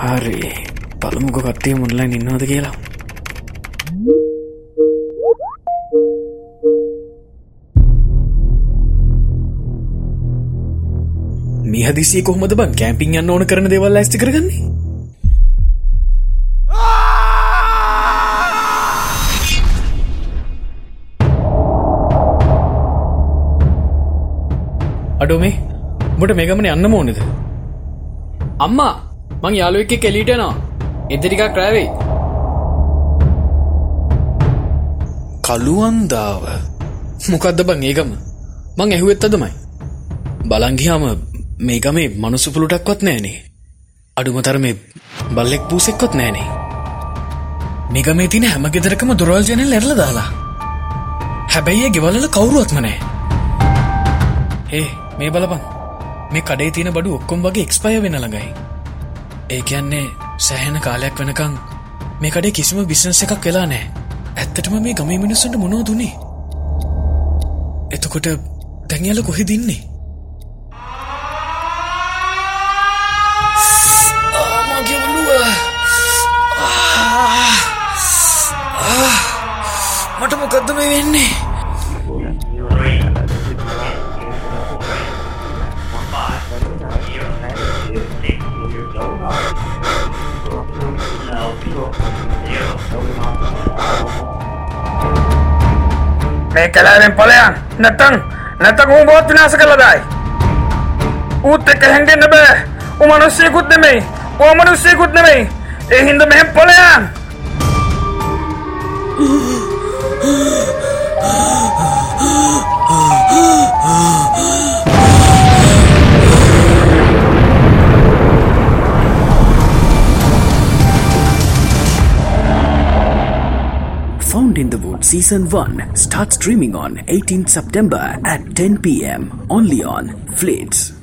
හරි. පළමුක කට්ටේ මුල්ලයින් ඉන්නවද කියලා. මිහදිසිය කොහොමද බං කෑම්පින් යන්න ඕන කරන දෙවල් ඇස්ති කරගන්නේ? අඩෝ මේ බොට මේගමන යන්න ඕනෙද? අම්මා! මං යාලු එක්ක කෙලීට නවා එදරිකක් රෑවෙයි කළුවන්දාව. මොකක්ද බං ඒකම මං ඇහුවෙත් අදමයි. බලංගියාම මේගමේ මනුසුපුළුටක්වත් නෑනේ අඩුමතර මේ බල්ලෙක් පූසෙක්කොත් නෑනේ මේගමේ තින හැම ගෙදරකම දුරවල් ජනල් එරල දාලා. හැබැයි ගෙවලල කවුරුවත්ම නෑ ඒ මේ බලපන්. මේ කඩේ තියෙන බඩු ඔක්කොම් වගේ එක්ස්පය වෙන ළඟයි ඒ කියන්නේ සෑහෙන කාලයක් වෙනකං මේ කඩේ කිසිම බිස්නස එකක් වෙලා නෑ ඇත්තටම මේ ගමේ මිනිස්සුන්ට මොනෝ දුන්නේ එතකොට දැන්යාල කොහෙ දින්නේ මට මොකක්ද මේ වෙන්නේ? මේ කලාවෙන් පලයන් නැත්තං නැතක උ බෝත් විනාස කළදායි. ඌත් එක්ක හැඟෙන්න්න බෑ. උමනුස්සයකුත් නෙමෙයි. ඕ මනුස්සයකුත් නෙමෙයි. ඒ හින්ද මෙහෙම පලයන් Found in the Wood Season 1 starts streaming on 18th September at 10 pm only on Flates.